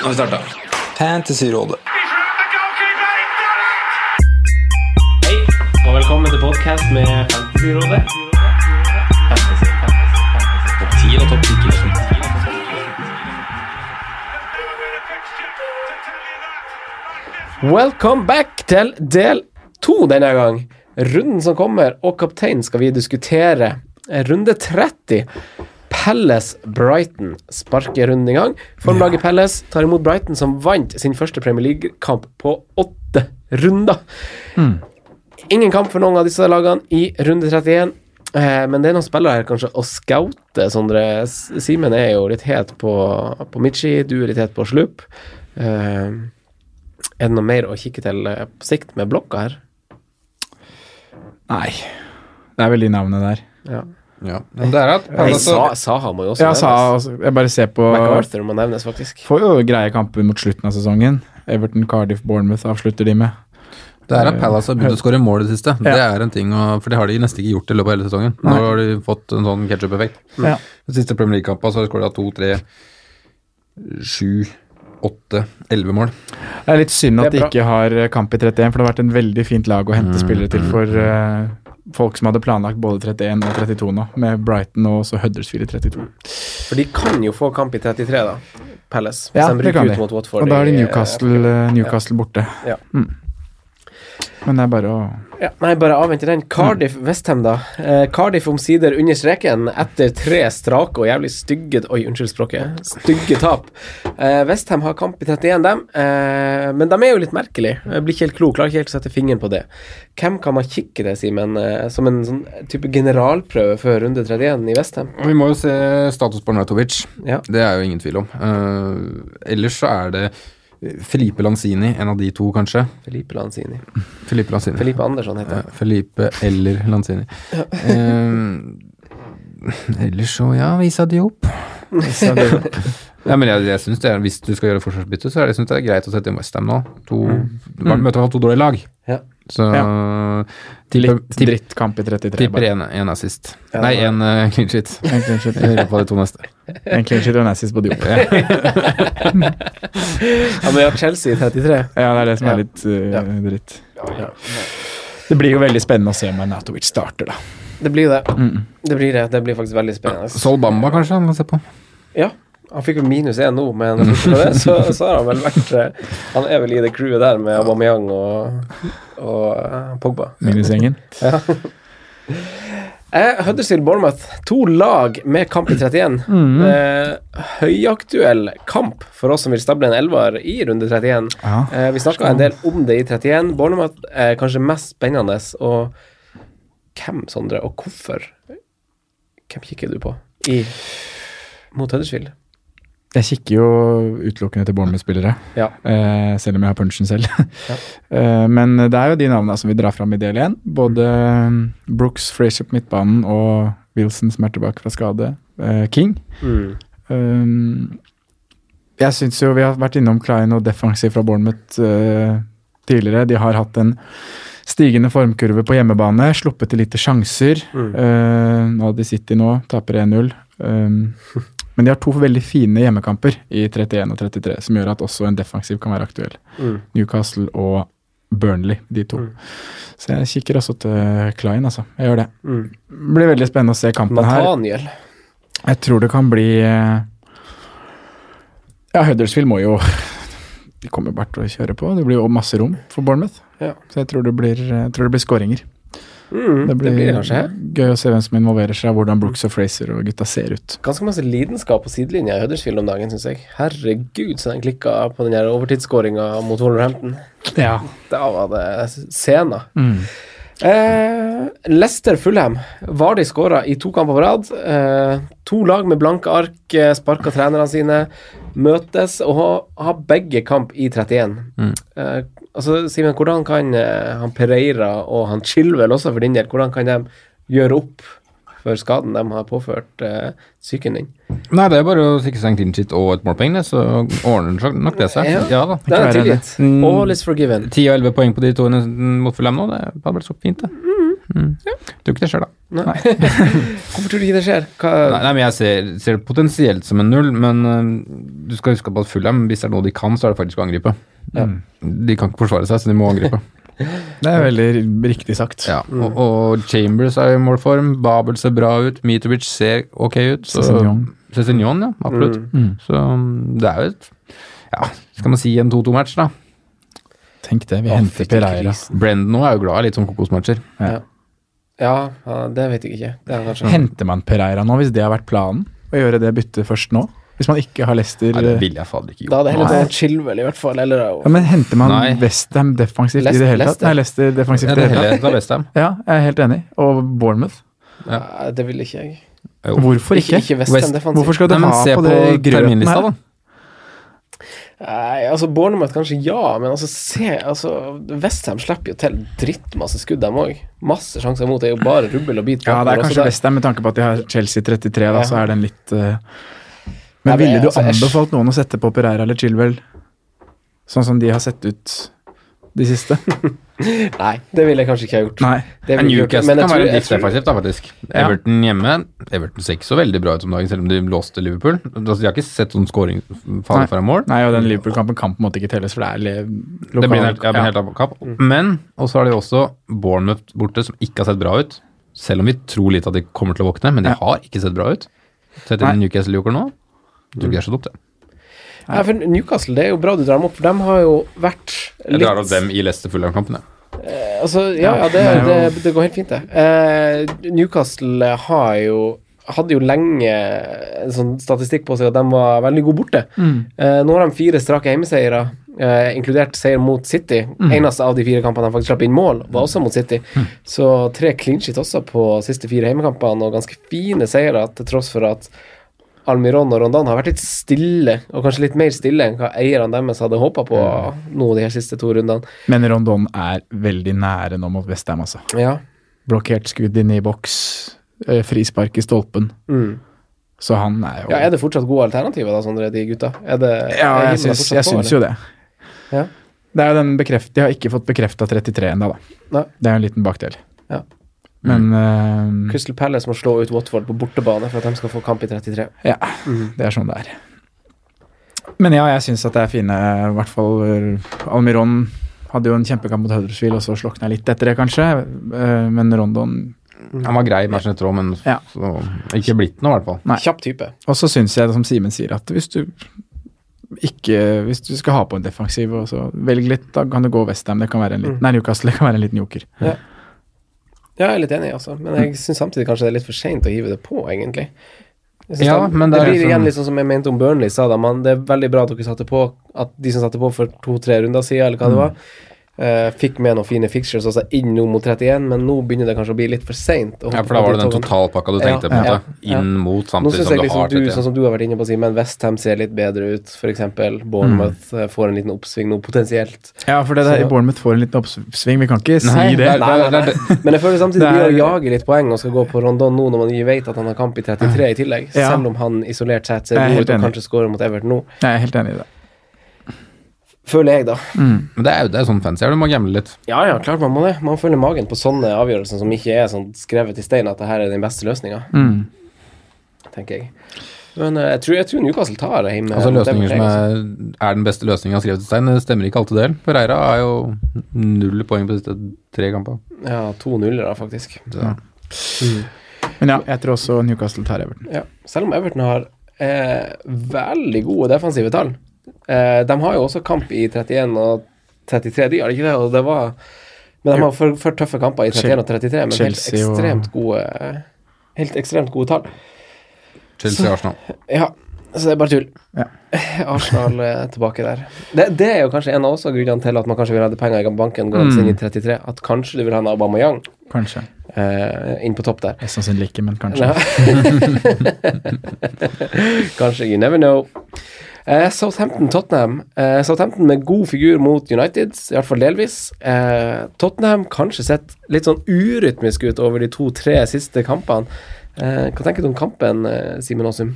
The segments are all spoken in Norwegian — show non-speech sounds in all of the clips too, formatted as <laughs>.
Nå har vi starta. Fantasyrådet. Hei, og velkommen til podcast med Fantasyrådet. Fantasy, fantasy, fantasy. Topp 10 og topp 10 Welcome back til del to denne gang. Runden som kommer, og kaptein skal vi diskutere. Runde 30. Pelles Brighton sparker runden i gang. Formlaget Pelles tar imot Brighton, som vant sin første Premier League-kamp på åtte runder. Ingen kamp for noen av disse lagene i runde 31. Eh, men det er noen spillere her kanskje å scoute, Sondre. Simen er jo litt het på, på Michi, du er litt het på Slup. Eh, er det noe mer å kikke til eh, på sikt med blokka her? Nei. Det er vel de navnene der. Ja. Ja. Men det er at Nei, altså, Sa, han må jo også Jeg sa altså, Jeg bare ser på MacArthur må nevnes, faktisk. Får jo greie kamper mot slutten av sesongen. Everton, Cardiff, Bournemouth avslutter de med. det er at Palace har begynt å skåre mål i det siste. Det er en ting, å- For det har de nesten ikke gjort i løpet av hele sesongen. Nå Nei. har de fått en sånn ketsjup-effekt. Ja. Den siste Premier League-kampen så har de skåra to, tre, sju, åtte, elleve mål. Det er litt synd at er de ikke har eh, kamp i 31, for det har vært en veldig fint lag å hente Mm, spillere til mm. for eh, folk som hadde planlagt både 31 og 32 nå, med Brighton og også Huddersfield i 32. For de kan jo få kamp i 33, da. Palace. Hvis Ja, de rykker ut mot Watford. Og da er de eh, Newcastle, eh, Newcastle borte. Ja. Mm. Men det er bare å Ja, nei, bare avvente den. Cardiff-Westham, da. Eh, Cardiff omsider under streken etter tre strake og jævlig stygge Oi, unnskyld språket. Stygge tap. Eh, Westham har kamp i 31, dem. Eh, men de er jo litt merkelige. Jeg blir ikke helt klok, klarer ikke helt å sette fingeren på det. Hvem kan man kikke det, Simen, eh, som en sånn type generalprøve før runde 31 i Westham? Vi må jo se status på Natovic. Ja. Det er jo ingen tvil om. Eh, ellers så er det Felipe Lanzini, en av de to, kanskje. Felipe Lanzini. Felipe Lanzini. Felipe Andersson heter Ja, han. Felipe eller Lanzini. Eh, ellers så, ja, Visa Diop. <laughs> Ja, men jeg, jeg synes det er, Hvis du skal gjøre forsvarsbytte, så er det, synes det er greit å sette inn Westham nå. To, Du møter i hvert fall to dårlige lag. Ja. Så tipper, litt tipper, drittkamp i 33. tipper én en, en assist. Ja, Nei, én en uh, clean sheet. En clean sheet. I løpet av de to neste. <laughs> En clean sheet og en assist på Diop. Ja, <laughs> men vi har Chelsea i 33. Ja, det er det som er litt uh, Ja. dritt. Det blir jo veldig spennende å se om Natovic starter, da. Det blir det. Mm. Det blir det. Det blir faktisk veldig spennende. Sol Bamba, kanskje, han kan se på. Ja, han fikk jo minus én nå, men <laughs> det, så, så har han vel vært eh, Han er vel i det crewet der med Aubameyang og, og eh, Pogba. Minusgjengen. <laughs> Ja. Eh, Huddersfield Bournemouth, to lag med kamp i 31. Mm. Eh, høyaktuell kamp for oss som vil stable en elver i runde 31. Ja. Eh, vi snakka en del om det i 31. Bournemouth er kanskje mest spennende. Og hvem, Sondre, og hvorfor? Hvem kikker du på i mot Huddersfield? Jeg kikker jo utelukkende til Bournemouth-spillere, Ja. eh, selv om jeg har punchen selv. Ja. <laughs> eh, men det er jo de navnene som vi drar fram i del én. Både um, Brooks, Frazier på midtbanen og Wilson som er tilbake fra skade. Eh, King. Mm. Um, jeg syns jo vi har vært innom Klein og defensiv fra Bournemouth eh, tidligere. De har hatt en stigende formkurve på hjemmebane, sluppet til lite sjanser. Mm. Eh, nå hadde de City nå, taper 1-0. Um, <laughs> men de har to veldig fine hjemmekamper i 31 og 33, som gjør at også en defensiv kan være aktuell. Mm. Newcastle og Burnley, de to. Mm. Så jeg kikker også til Klein, altså. Jeg gjør det. Mm. Blir veldig spennende å se kampen her. Nathaniel. Jeg tror det kan bli eh, Ja, Huddersfield må jo De kommer bare til å kjøre på. Det blir jo masse rom for Bournemouth. Ja. Så jeg tror det blir, jeg tror det blir skåringer. Mm, Det blir, det blir kanskje. Gøy å se hvem som involverer seg, hvordan Brooks og Fraser og gutta ser ut. Ganske masse lidenskap på sidelinja i Huddersfield om dagen, syns jeg. Herregud, så den klikka på den der overtidsskåringa mot Wolverhampton. Ja. Da var det scener. Eh, Lester Fulham. Vardy skåra i to kamper på rad. Eh, to lag med blanke ark, eh, sparka trenerne sine, møtes og har, har begge kamp i 31. Eh, altså, Simen, hvordan kan eh, han Pereira og han Chilwell også for din del, hvordan kan de gjøre opp for skaden de har påført eh, psyken din? Nei, det er bare å seg en clean og et målpoeng, det, så ordner det nok det seg. Ja. Ja da. Det er tilgitt. Mm. All is forgiven. 10 og 11 poeng på de to mot Fulham nå, det hadde vært så fint, det. Mm. Tror ikke det skjer, da. <laughs> Hvorfor tror du ikke det skjer? Nei, nei men Jeg ser, ser det potensielt som en null, men uh, du skal huske på at Fulham, hvis det er noe de kan, så er det faktisk å angripe. De kan ikke forsvare seg, så de må angripe. <laughs> Det er veldig riktig sagt. Ja, og, og Chambers er i målform, Babel ser bra ut, Mitovic ser ok ut. Sessignon, ja, absolutt. Så um, det er jo et Ja, skal man si en 2-2-match, da. Tenk det, vi Å, henter Pereira. Brendan er jo glad i litt sånn kokosmatcher. ja, ja, det vet jeg ikke. Det er Henter man Pereira nå, hvis det har vært planen? Å gjøre det byttet først nå? Hvis man ikke har Leicester Nei, det ville jeg fader ikke Da hadde jeg heller tatt Chilwell, i hvert fall. Eller ja, Men henter man Nei. Westham defensivt i det hele tatt? Nei, Leicester defensivt i det hele tatt. ta Westham. Ja, jeg er helt enig. Og Bournemouth. Nei, det vil ikke jeg. Hvorfor ikke? Ikke, ikke West Ham Hvorfor skal du Nei, men ha på det terminlista, da. Nei, altså Bournemouth kanskje ja, men altså se altså Westham slipper jo til drittmasse skudd, dem òg. Masse sjanser imot. Det er jo bare rubbel og bit. Ja, det er kanskje så Westham med tanke på at de har Chelsea 33, da, Ja. så er den litt eh, Nei, Men ville du altså, anbefalt noen å sette på Pereira eller Chilwell, sånn som de har sett ut de siste? <laughs> Nei, det ville jeg kanskje ikke ha gjort. Nei. Det. Newcastle kan være litt defensivt, da, faktisk. Ja. Everton hjemme Everton ser ikke så veldig bra ut om dagen, selv om de låste Liverpool. Altså, de har ikke sett sånn scoring falle fra mål. Nei, og den Liverpool-kampen kan på en måte ikke telles, for det er le- Det lokal... blir en helt, ja, det blir en helt av annen kamp. Men også har de også Bournemouth borte, som ikke har sett bra ut. Selv om vi tror litt at de kommer til å våkne, men de har ikke sett bra ut. Sett inn Newcastle Joker nå. Tror ikke det er så dumt, det. Ja, for Newcastle, det er jo bra du drar dem opp, for de har jo vært Jeg drar opp dem i Leicester Fulham-kampene. Eh, Altså, ja, ja det, det det, det går helt fint, det. Eh, Newcastle har jo hadde jo lenge en sånn statistikk på seg at de var veldig gode borte. Eh, nå har de fire strake hjemmeseiere, eh, inkludert seier mot City. Eneste av de fire kampene de faktisk slapp inn mål, var også mot City. Så tre clean shit også på siste fire hjemmekampene, og ganske fine seire til tross for at Almiron og Rondan har vært litt stille, og kanskje litt mer stille enn hva eierne deres hadde håpa på nå de her siste to rundene. Men Rondon er veldig nære nå mot Westham, altså. Ja. Blokkert skudd inn i boks, eh, frispark i stolpen. Mm. Så han er jo Ja, Er det fortsatt gode alternativer, da, Sondre, de gutta? Det, Ja, jeg syns, jeg på, syns jo det. Ja. Det er jo den bekreft, De har ikke fått bekrefta 33 ennå, da. Nei. Det er jo en liten bakdel. Ja. Men eh, Crystal Palace må slå ut Watford på bortebane for at de skal få kamp i 33. ja, det er sånn det er. Men ja, jeg syns at det er fine I hvert fall eh, Almiron hadde jo en kjempekamp mot Huddersfield, og så slokna litt etter det, kanskje. Uh, Men Rondon Han var grei i matchen etter òg, men Ja. så, ikke blitt noe, i hvert fall. Nei. Kjapp type. Og så syns jeg, som Simen sier, at hvis du ikke Hvis du skal ha på en defensiv, og så velg litt, da kan du gå Westham. Det kan være en liten Nei, Newcastle det kan være en liten joker. Ja, jeg er litt enig, altså. Men jeg syns samtidig kanskje det er litt for seint å hive det på, egentlig. Ja, det, men det, det blir sånn- igjen litt sånn som jeg mente om Burnley sa da, man, det er veldig bra at dere satte på At de som satte på for to-tre runder siden, eller hva det var, eh, fikk med noen fine fixtures også inn nå mot 31, men nå begynner det kanskje å bli litt for seint. Ja, for da var det den totalpakka du tenkte på, en Ja, måte. ja. Inn mot samtidig som jeg du liksom har du, 31. sånn som du har vært inne på, Simen, Westham ser litt bedre ut, f.eks. Bournemouth mm. får en liten oppsving nå, potensielt. Ja, for det der, Så- Bournemouth får en liten oppsving. Vi kan ikke Nei, si det. det Nei, nei, nei. Men jeg føler samtidig Det mye jager å jage litt poeng og skal gå på Rondon nå når man vet at han har kamp i 33 i tillegg, Ja. selv om han isolert sett ser er god ut og kanskje skårer mot Everton nå. Jeg er helt enig i det. Føler jeg, da. Men det er jo det er sånn fancy du må gamble litt. Ja ja, klart man må det. Man følger magen på sånne avgjørelser som ikke er sånn skrevet i stein at det her er den beste løsninga, Mm. tenker jeg. Men uh, jeg tror, jeg tror Newcastle tar det hjemme. Altså Løsninger som er, er den beste løsninga skrevet i stein, det stemmer ikke alltid del. Pereira er jo null poeng på de siste tre kamper. Ja, to nuller, da, faktisk. Mm. Men ja, jeg tror også Newcastle tar Everton. Ja, selv om Everton har eh, veldig gode defensive tall. Eh, de har jo også kamp i 31 og 33, de har ikke det. Og det var Men de har for, for tøffe kamper i 31 og 33, men helt ekstremt gode Helt ekstremt gode tall. Chelsea og Arsenal. Ja, så det er bare tull. Ja. <laughs> Arsenal er tilbake der. Det, det er jo kanskje en av også grunnene til at man kanskje vil ha penger i banken gående Mm. inn i 33. At kanskje du vil ha en Aubameyang Kanskje. eh, inn på topp der. Mest sannsynlig ikke, men kanskje. <laughs> <laughs> Kanskje. You never know. Eh, Southampton-Tottenham. Eh, Southampton med god figur mot United, i hvert fall delvis. Eh, Tottenham kanskje sett litt sånn urytmisk ut over de to-tre siste kampene. Eh, hva tenker du om kampen, eh, Simen Aasum?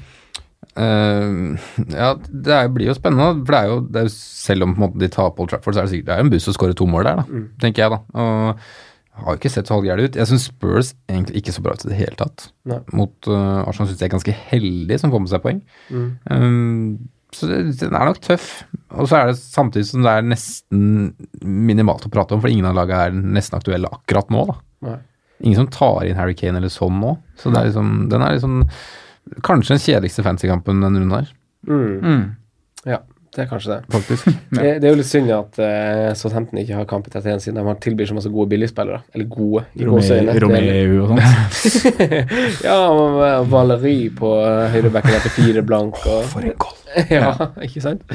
Uh, ja, det er, blir jo spennende. For det er jo, det er jo selv om på en måte, de taper Old Trafford, så er det sikkert det er jo en buss som skårer to mål der, da, tenker jeg da. Og har jo ikke sett så halvgæren ut. Jeg syns Spurs egentlig ikke så bra ut i det hele tatt. Nei. Mot uh, Arsenal syns jeg er ganske heldig som får med seg poeng. Um, så den er nok tøff. Og så er det samtidig som det er nesten minimalt å prate om, for ingen av lagene er nesten aktuelle akkurat nå, da. Nei. Ingen som tar inn Harry Kane eller sånn nå. Så det er liksom, den er liksom kanskje den kjedeligste fancykampen denne runden her, Mm. Mm. Ja, det er kanskje det. faktisk. <laughs> Det, det er jo litt synd at uh, Southampton ikke har kamp i 31 siden de har tilbyr så masse gode billigspillere. Eller gode, Romeu og sånt. <laughs> ja, og Valeri på uh, høyrebacken etter fire blank. Og, For en goal! <laughs> ja, ikke sant?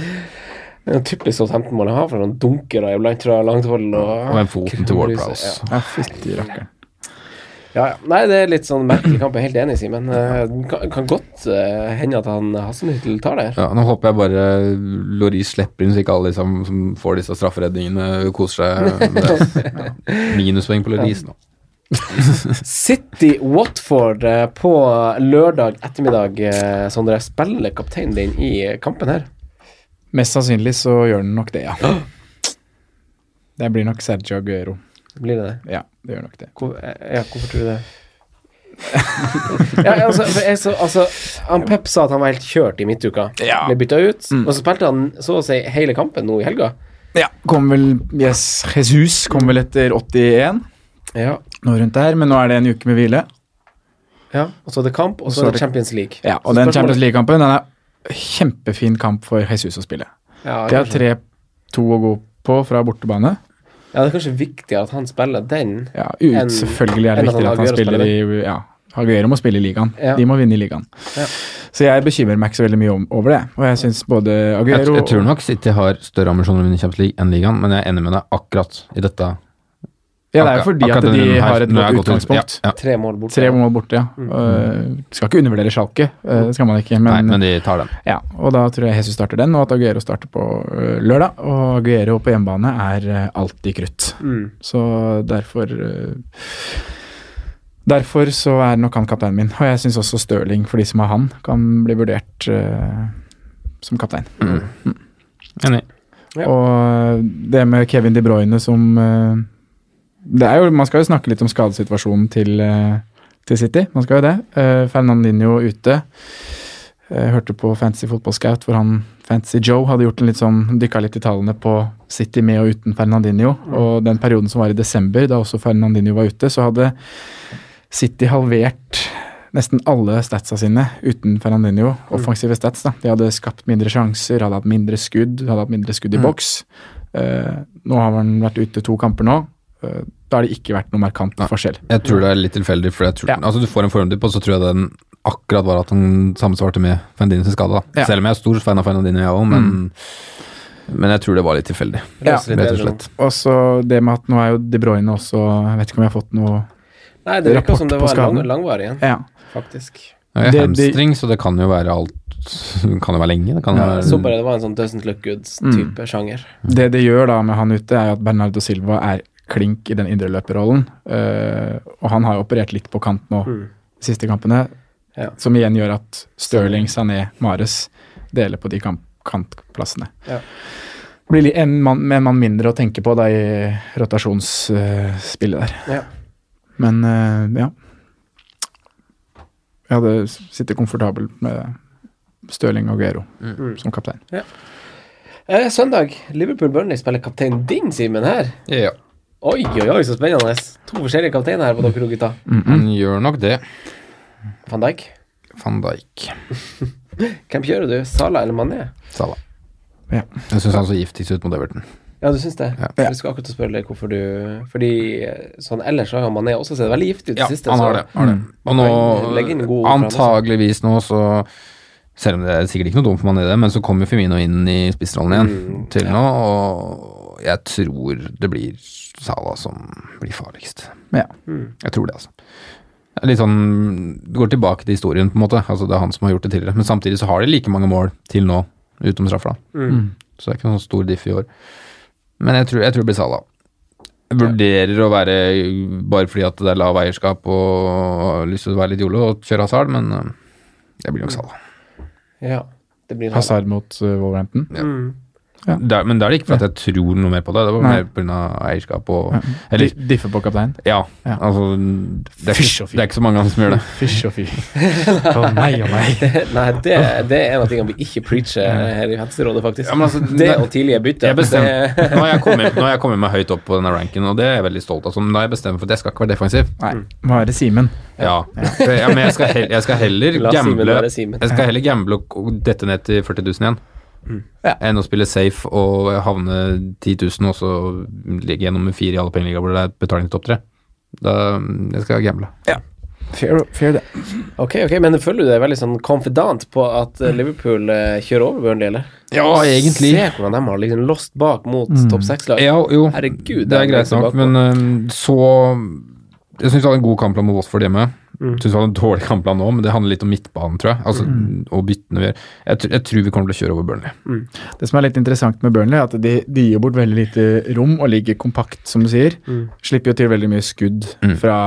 Det er typisk Southampton-mål å ha, for noen dunkere iblant fra langt hold. Og, Og en foten til Ward Prowse. Ja. Ja, fytti rakkeren. Ja, ja. Nei, det er litt sånn merkelig kamp, jeg er helt enig, Simen. Uh, kan, kan godt uh, hende at han Hasselnyttel tar det her. Ja, nå håper jeg bare Loris slipper inn, så ikke alle liksom, som får disse strafferedningene, koser seg. med- <laughs> Ja. Minuspoeng på Loris nå. City Watford uh, på lørdag ettermiddag, Sondre. Spiller kapteinen din i kampen her? Mest sannsynlig så gjør den nok det, ja. Det blir nok Sergio Aguero. Blir det det? Ja, det gjør nok det. Hvor, ja, hvorfor tror du det? <laughs> ja, altså, for jeg så, altså, han Pep sa at han var helt kjørt i midtuka. Ja. Ble bytta ut. Og så spilte han så å si hele kampen nå i helga. Ja, kom vel Yes, Jesus kom vel etter 81, Ja. noe rundt der, men nå er det en uke med hvile. ja. Og så er det kamp, og så er det Champions League. Ja, og den Champions League-kampen den er kjempefin kamp for Jesus å spille. Ja, De har. 3-2 å gå på fra bortebane. Ja, det er kanskje viktigere at han spiller den. Ja, ut, Enn- selvfølgelig er det viktigere at han spiller i ja, Aguero må spille i ligaen. Ja. De må vinne i ligaen. Ja. Så jeg bekymrer meg ikke så veldig mye om, over det. Og jeg syns både Jeg, Aguero jeg tror nok City har større ambisjoner om å vinne Champions League enn ligaen, men jeg er enig med deg akkurat i dette. Ja, det er jo fordi at de her, har et godt utgangspunkt. Ja, ja. Tre mål borte. Tre mål borte, ja. Mm. Uh, skal ikke undervurdere Schalke, uh, skal man ikke. Men, Nei, Men, de tar den. ja, og da tror jeg Jesus starter den, og at Aguero starter på uh, lørdag. Og Aguero på hjemmebane er uh, alltid krutt. Mm. Så derfor uh, Derfor så er nok han kapteinen min. Og jeg syns også Stirling, for de som har han, kan bli vurdert uh, som kaptein. Enig. Ja. Og det med Kevin De Bruyne som jo, Man skal jo snakke litt om skadesituasjonen til, eh, til City. Man skal jo det. Uh, Fernandinho ute. Jeg hørte på Fantasy Football Scout hvor han Fantasy Joe hadde gjort en litt sånn, dykka litt i tallene på City med og uten Fernandinho. Og den perioden som var i desember, da også Fernandinho var ute, så hadde City halvert nesten alle statsa sine uten Fernandinho. Offensive stats. da. De hadde skapt mindre sjanser, hadde hatt mindre skudd, hadde hatt mindre skudd i Mm. boks. Eh, nå har han vært ute to kamper nå. Eh, da har det ikke vært noe markant forskjell. Jeg tror det er litt tilfeldig, for jeg tror, Ja. altså du får en formdipp, og så tror jeg den akkurat var at han sammensvarte med Fernandino sin skade. da. Ja. Selv om jeg er stor fan av Fernandino, jeg òg, men, men jeg tror det var litt tilfeldig, Ja. rett og slett. Og så det med at nå er jo De Bruyne også Jeg vet ikke om jeg har fått noe Nei, det virker som det Rapport på var lang, langvarig igjen, Ja. faktisk. Jeg er Det- hamstring, så det kan jo være alt Kan jo være lenge. Det kan Ja, være, Så bare det var en sånn doesn't look good-type sjanger. Det det gjør da med han ute, er at Bernardo Silva er klink i den indreløperrollen. Uh, og han har jo operert litt på kant nå Mm. de siste kampene, Ja. som igjen gjør at Stirling, Sané, Mares deler på de kamp kantplassene. Ja. Blir li- en mann, med en mann mindre å tenke på da i rotasjonsspillet der. Ja. Men uh, ja. Jeg hadde sittet komfortabel med Stirling og Gero Mm. som kaptein. Eh, søndag, Liverpool-Burnley spiller kaptein din, Simen, her. ja, Oi, oi, oi, så spennende. To forskjellige kapteiner her på dere gutta. gutta. han gjør nok det. Van Dijk. Van Dijk. <laughs> Hvem kjører du? Sala eller Mané? Sala. Ja. Jeg syns han så giftig ut mot Everton. Ja, du syns det? Ja. Jeg skulle akkurat spørre deg hvorfor du Fordi eh, sånn ellers har Mané også sett veldig giftig ut i Ja, siste. han har det. Har det. Og nå, antageligvis nå, så Selv om det er sikkert ikke noe dumt for Mané, det, men så kommer jo Firmino inn i spissrollen igjen Mm, til nå, og jeg tror det blir Salah som blir farligst. Ja. Jeg tror det, altså. Det er Litt sånn Det går tilbake til historien, på en måte. Altså Det er han som har gjort det tidligere. Men samtidig så har de like mange mål til nå, utom straffa. Mm. Så det er ikke noen sånn stor diff i år. Men jeg tror, jeg tror det blir Salah. Jeg vurderer å være bare fordi at det er lav eierskap og har lyst til å være litt jolo og kjøre hasard, men det blir nok Salah. Ja, det blir Hazard mot uh, Wolverhampton. Ja. Mm. Det Der, men det er det ikke for at jeg tror noe mer på det, det var Nei. mer pga. eierskap og Eller, Di- Diffe på kaptein. ja. Ja. Altså, det er, ikke, det er ikke så mange andre som gjør det. <laughs> Fysj og fy. <laughs> Å nei og nei. Nei, det, det er en av tingene vi ikke preacher her i Helserådet, faktisk. Ja, men altså, det og tidlige bytter. Jeg det- nå, har jeg kommet, nå har jeg kommet meg høyt opp på denne ranken, og det er jeg veldig stolt av. Så nå har jeg bestemt for at jeg skal ikke være defensiv. Nei, må være Simen. Ja, ja men jeg skal, heller, jeg skal heller gamble. Jeg skal heller gamble og dette ned til 40 000 igjen. Ja. Enn å spille safe og havne 10 000 og så ligge gjennom med fire i alle pengeligaer hvor det er betaling til topp tre. Da jeg skal gamble. Fair, fair det. Ok, ok, men føler du deg veldig sånn konfidant på at eh, Liverpool eh, kjører over Burnley, eller? Ja, egentlig. Se hvordan de har liksom lost bak mot topp seks-lag. Ja, jo, Herregud, det er greit nok, men øhm, så Jeg syns vi hadde en god kampplan mot Watford hjemme. Mm. Synes det hadde en dårlig kampplan nå, men det handler litt om midtbanen, tror jeg. Altså, Og byttene vi gjør. Jeg, jeg tror vi kommer til å kjøre over Burnley. Det som er litt interessant med Burnley, er at de, de gir bort veldig lite rom og ligger kompakt, som du sier. Slipper jo til veldig mye skudd Mm. fra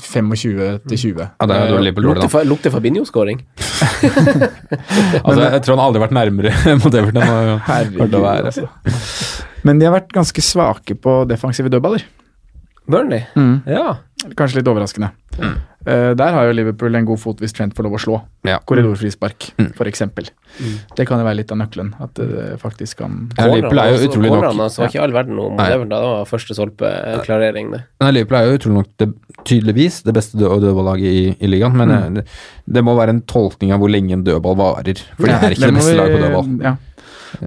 25 til 20. Ja, det er dårlig på lørdag, Lukter, da. lukter Fabinho-skåring. <laughs> <laughs> Altså, jeg tror han aldri har vært nærmere <laughs> mot Everton enn han har Herregud, å være. altså. Men de har vært ganske svake på defensive dødballer. Burnley? Mm. Ja. Kanskje litt overraskende. Eh, der har jo Liverpool en god fot hvis Trent får lov å slå. Ja. Korridorfrispark, Mm. for eksempel. Det kan jo være litt av nøkkelen. At det faktisk kan Ja, Liverpool er jo utrolig nok altså, var ikke all verden om Nei. Everton. Det var første solpeklarering, det. Nei, Liverpool er jo utrolig nok det, tydeligvis det beste død- dødballaget i, i ligaen, men Mm. eh, det, det må være en tolkning av hvor lenge en dødball varer. For det er ikke det beste laget på dødball. Ja.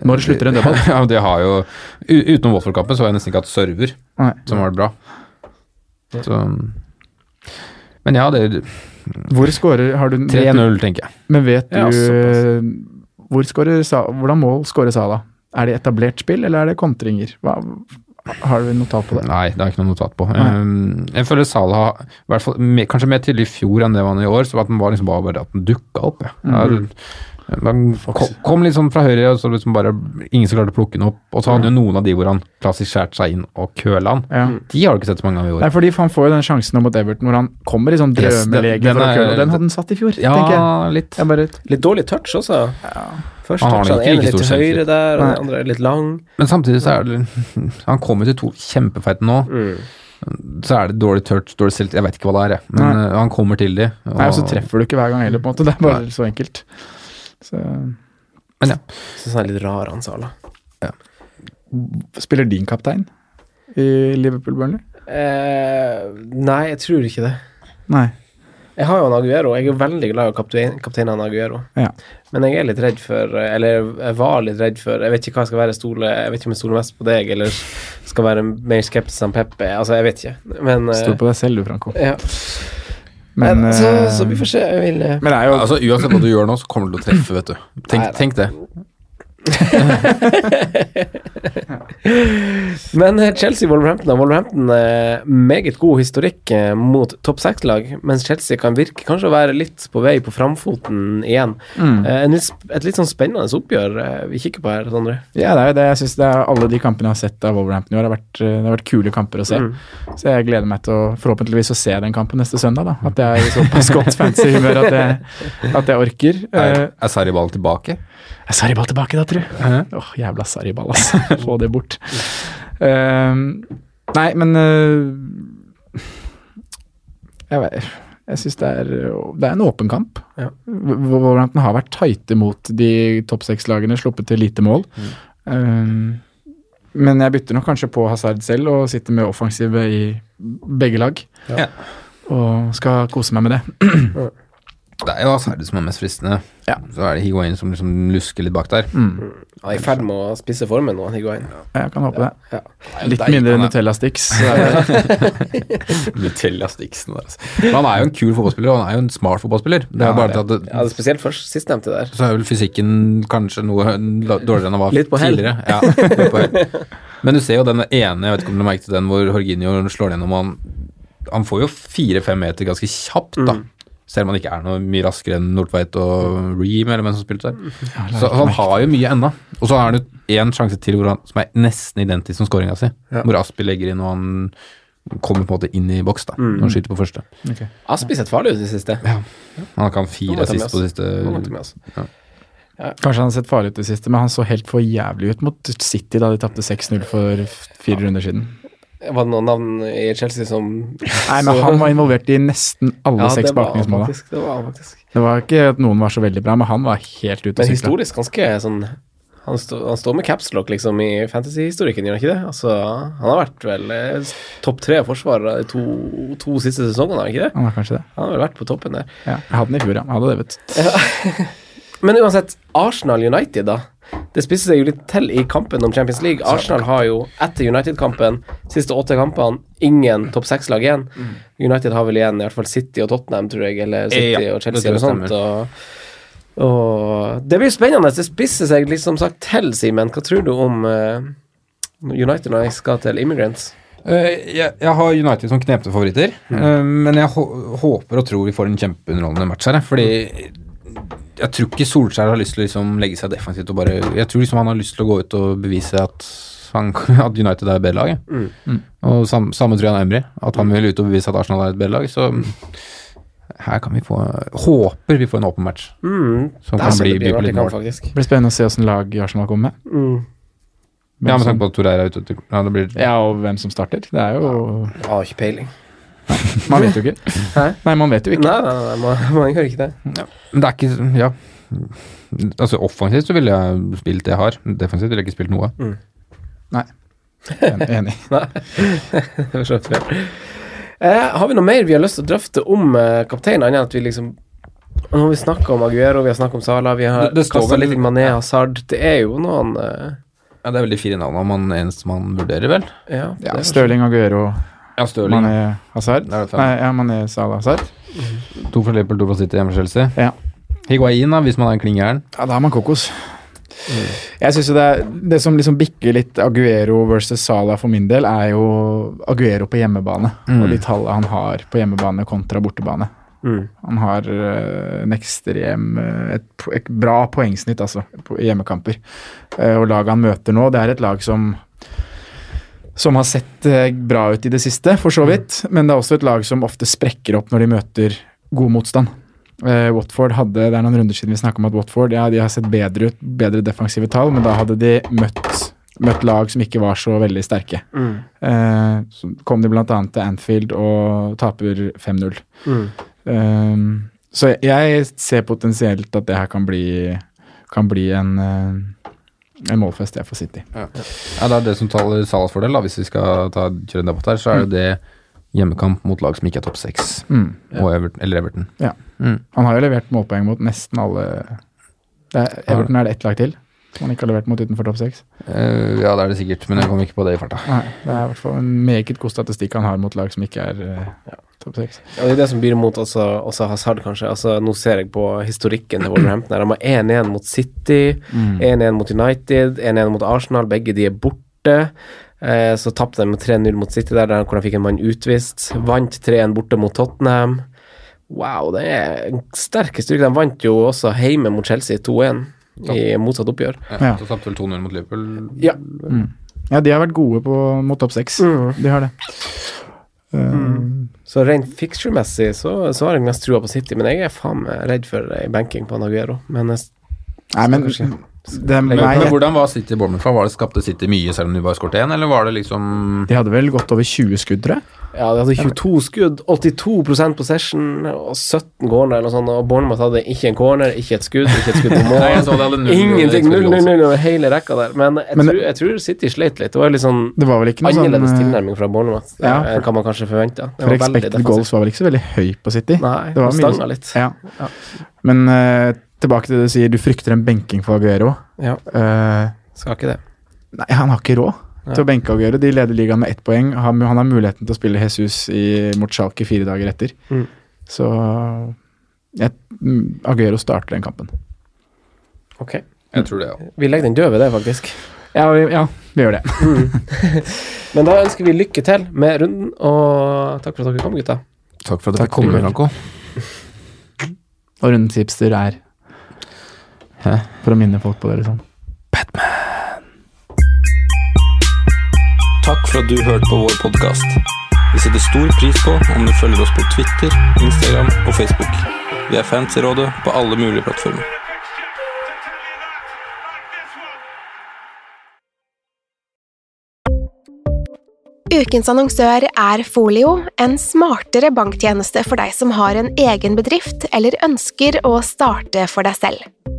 Når slutter en dødball? <laughs> ja, det har jo Utenom Watford-kampen så har jeg nesten ikke hatt server Nei. som det bra. Så Men ja, det Hvor scorer har du 3-0, tenker jeg. Men vet du Ja, hvor skårer, Hvordan mål scorer Sala? Er det etablert spill, eller er det kontringer? Hva, har du notat på det? Nei, det har jeg ikke noe notat på. Um, jeg føler Salah i hvert fall, mer- kanskje mer tydelig i fjor enn det var i år, så at den var liksom bare, bare at den dukka opp. Ja. Mm. Han kom, kom litt sånn fra høyre, og så liksom bare ingen som klarte å plukke den opp. Og så hadde han jo noen av de hvor han klassisk skjærte seg inn og køla han. Ja. De har du ikke sett så mange av i år. Nei, fordi han får jo den sjansen mot Everton hvor han kommer i sånn Yes, den- drømmelege den for å er- den hadde han satt i fjor, ja, tenker jeg. litt. jeg bare, Litt dårlig touch også. Ja. Først Han nok den ene ikke litt stor til høyre der, og den andre er litt lang. Men samtidig så er det <laughs> Han kommer til to kjempefeite nå. Mm. Så er det dårlig touch, dårlig selvtillit, jeg vet ikke hva det er, jeg. Men Nei. uh, han kommer til de. og- nei, og så treffer du ikke hver gang heller, på en måte. Det er bare så enkelt. Så, Men ja. Syns han er litt rar, han Sala. spiller din kaptein i Liverpool-Burnley? Eh, nei, jeg tror ikke det. Nei. Jeg har jo en Aguero. Jeg er veldig glad i kaptein, kapteinen Aguero. Ja. Men jeg er litt redd for Eller jeg var litt redd for Jeg vet ikke hva jeg skal være stole Jeg vet ikke om jeg stoler mest på deg, eller skal være mer skeptisk enn Peppe. Altså, jeg vet ikke. Men eh, Stol på deg selv, du, Franco. ja. Men, Men, så, eh, så vi får se. Jeg vil eh, men det er jo Altså Uansett hva du gjør nå, så kommer du til å treffe, vet du. Tenk, Nei, tenk det. <laughs> Men eh, Chelsea-Wolverhampton Wolverhampton eh, meget god historikk eh, mot topp seks-lag, mens Chelsea kan virke kanskje å være litt på vei på framfoten igjen. Mm. Et litt sånn spennende oppgjør vi kikker på her, Sondre. Ja, det er jo det. Jeg synes er Alle de kampene jeg har sett av Wolverhampton i år, har vært, det har vært kule kamper å se. Mm. Så jeg gleder meg til å forhåpentligvis å se den kampen neste søndag. da At jeg er i såpass godt fancy humør at jeg, at jeg orker. Er, er Sarri-ball tilbake? er Sarriball tilbake da, tru? Åh, jævla Sarriball, altså. <laughs> Få det bort. Uh, nei, men uh, Jeg vet jeg syns det, det er en åpen kamp. Ja. Wolverhampton har vært tighte mot de topp seks-lagene, sluppet til lite mål. Um, men jeg bytter nok kanskje på Hazard selv og sitter med offensive i begge lag. Ja. Og skal kose meg med det. <clears throat> Det er jo Asarde som er mest fristende. Ja. Så er det Higuain som liksom lusker litt bak der. Han er i ferd med å spisse formen nå, Higuain. Jeg kan håpe det. Ja. Litt Dei, mindre Nutella Sticks. <laughs> så det- <laughs> Nutella Stixen der, altså. Men han er jo en kul fotballspiller, og han er jo en smart fotballspiller. Det er Ja, bare det- at det, Ja, det er spesielt først sistnevnte der. så er vel fysikken kanskje noe dårligere enn han var Litt på tidligere. Ja, litt på hell. Men du ser jo den ene, jeg vet ikke om du merket den, hvor Horginio slår gjennom, han, han får jo fire-fem meter ganske kjapt, da. Selv om han ikke er noe mye raskere enn Nordtveit og Ream, eller hvem som spilte der. Så han har jo mye ennå. Og så har han én sjanse til hvor han, som er nesten identisk som skåringa si, hvor Aspi legger inn, og han kommer på en måte inn i boks, da, når han skyter på første. Aspi sett farlig ut i det siste. Han kan fire han fire assist på det siste oss. Kanskje han har sett farlig ut i det siste, men han så helt for jævlig ut mot City da de tapte 6-0 for fire runder siden. Var det noen navn i Chelsea som Nei, men han var involvert i nesten alle seks det var han baklengsmåla. faktisk. Det var faktisk. Det var ikke at noen var så veldig bra, men han var helt ute å Men sykle. historisk ganske sånn han, stå, han står med capslock liksom i fantasy-historikken, gjør han ikke det? Altså, han har vært vel eh, topp tre forsvarere de to, to siste sesongene, har han ikke det? Han var kanskje det. Han har vel vært på toppen der. Ja, jeg hadde den i fjor, ja. Jeg hadde det, vet du. <laughs> Men uansett, Arsenal United, da. Det spisser seg jo litt til i kampen om Champions League. Arsenal har jo etter United-kampen, siste åtte kampene, ingen topp seks-lag igjen. United har vel igjen i hvert fall City og Tottenham, tror jeg, eller City Ja, og Chelsea eller sånt. Og, og det blir spennende. Det spisser seg litt som sagt til, Simen. Hva tror du om uh, United når jeg skal til Immigrants? Uh, jeg, jeg har United som knepte favoritter, eh, men jeg håper og tror vi får en kjempeunderholdende match her. Fordi jeg tror ikke Solskjær har lyst til å liksom legge seg defensivt og bare Jeg tror liksom han har lyst til å gå ut og bevise at, han, <laughs> at United er et bedre lag. jeg. Og sam, samme tror jeg han Emry. At han vil ut og bevise at Arsenal er et bedre lag. Så her kan vi få Håper vi får en åpen match. Mm, Som kan bli, det på litt mål. Det blir spennende å se åssen lag Arsenal kommer med. Mm. Ja, med tanke på at Torreira er ute. til- Ja, det blir Ja, og hvem som starter. Det er jo Har ja, ikke peiling. <laughs> Man vet jo ikke. Hæ? Nei, man vet jo ikke. Nei, nei, nei, man, man gjør ikke det. Men det er ikke Ja. Altså Offensivt så ville jeg spilt det jeg har. Defensivt ville jeg ikke spilt noe. En- Enig. <laughs> <laughs> Det skjønte så. Eh, har vi noe mer vi har lyst til å drøfte om eh, kapteinen, annet enn at vi liksom Nå har vi snakka om Aguero, vi har snakka om Sala, vi har kasta litt Mané Hazard. Det er jo noen eh, Ja, Det er veldig fire navn om man eneste man vurderer, vel. Ja, Ja, Stirling, Aguero, Ja, Stirling. Mané, Hazard. Er. Nei, ja, Mané, Salah, Hazard. To fra Liverpool, to fra City, hjemme fra Chelsea. Ja. Higuain, da, hvis man er klingeren. Ja, da har man kokos. Jeg synes jo det, er, det som liksom bikker litt Aguero versus Salah for min del, er jo Aguero på hjemmebane. Mm. Og de tallene han har på hjemmebane kontra bortebane. Mm. Han har eh, en ekstrem eh, et, et bra poengsnitt, altså, på hjemmekamper. Eh, og laget han møter nå, det er et lag som som har sett eh, bra ut i det siste, for så vidt. Men det er også et lag som ofte sprekker opp når de møter god motstand. Uh, Watford hadde, Det er noen runder siden vi snakka om at Watford ja, de har sett bedre ut, bedre defensive tall, men da hadde de møtt, møtt lag som ikke var så veldig sterke. Mm. Uh, så kom de bl.a. til Anfield og taper 5-0. Mm. Uh, så jeg ser potensielt at det her kan bli, kan bli en målfest jeg for City. Ja, Det er det som taler Salas fordel, da, hvis vi skal ta, kjøre en debatt her. Så er jo det hjemmekamp mot lag som ikke er topp seks, Mm. Everton, eller Everton. Ja. Mm. Han har jo levert målpoeng mot nesten alle det er, Everton er det ett lag til som han ikke har levert mot utenfor topp seks. Uh, ja, det er det sikkert, men jeg kommer ikke på det i farta. Nei, Det er i hvert fall en meget god statistikk han har mot lag som ikke er uh, topp seks. Ja, det er det som byr mot også, også Hazard, kanskje. Altså, nå ser jeg på historikken til Wolverhampton. her. De har 1-1 mot City, 1-1 mot United, 1-1 mot Arsenal. Begge de er borte. Eh, så tapte de 3-0 mot City, der, der hvor de fikk en mann utvist. Vant 3-1 borte mot Tottenham. Wow, det er en sterk historie. De vant jo også hjemme mot Chelsea 2-1 i motsatt oppgjør. Ja. Så tapte vel 2-0 mot Liverpool. Ja. Ja, de har vært gode på, mot topp seks. Mm. De har det. Uh, Så rent fixture-messig så, så har jeg mest trua på City, men jeg er faen meg redd for ei banking på Naguero. Men jeg, Nei, men Men, men hvordan var City Bournemouth? Var det Skapte City mye selv om de bare skåret én, eller var det liksom De hadde vel gått over 20 skudd, tror jeg. Ja, de hadde 22 skudd, 82% possession og 17 corner eller noe sånt, og Bournemouth hadde ikke en corner, ikke et skudd, ikke et skudd på <laughs> mål. Nei, jeg Null, det null Ingenting. 0-0 over hele rekka der. Men jeg, Men tror, jeg tror City sleit litt. Det var litt sånn Det var vel ikke noe sånn annerledes sånn, tilnærming fra Bournemouth Ja, eh, for- kan man kanskje forvente. For expected defensivt. goals var vel ikke så veldig høy på City. Nei, Det var mye- stanga litt. Ja. Ja. Men eh, tilbake til det du sier, du frykter en benking for Aguero. Ja, Uh, skal ikke det. nei, han har ikke råd til å benke Aguero. De leder ligaen med ett poeng. Han, han har muligheten til å spille Jesus i, mot Schalke fire dager etter. Mm. Så jeg, mm, Aguero starter den kampen. Ok. Jeg tror det, ja. Vi legger den død ved det, faktisk. Ja, vi, ja, vi gjør det. <laughs> <laughs> Men da ønsker vi lykke til med runden, og takk for at dere kom, gutta. Takk for at dere kom. Franco. Og rundens hipster er Hæ? For å minne folk på det, liksom. Batman! Takk for at du hørte på vår podkast. Vi setter stor pris på om du følger oss på Twitter, Instagram og Facebook. Vi er fans i rådet på alle mulige plattformer. Ukens annonsør er Folio, en smartere banktjeneste for deg som har en egen bedrift eller ønsker å starte for deg selv.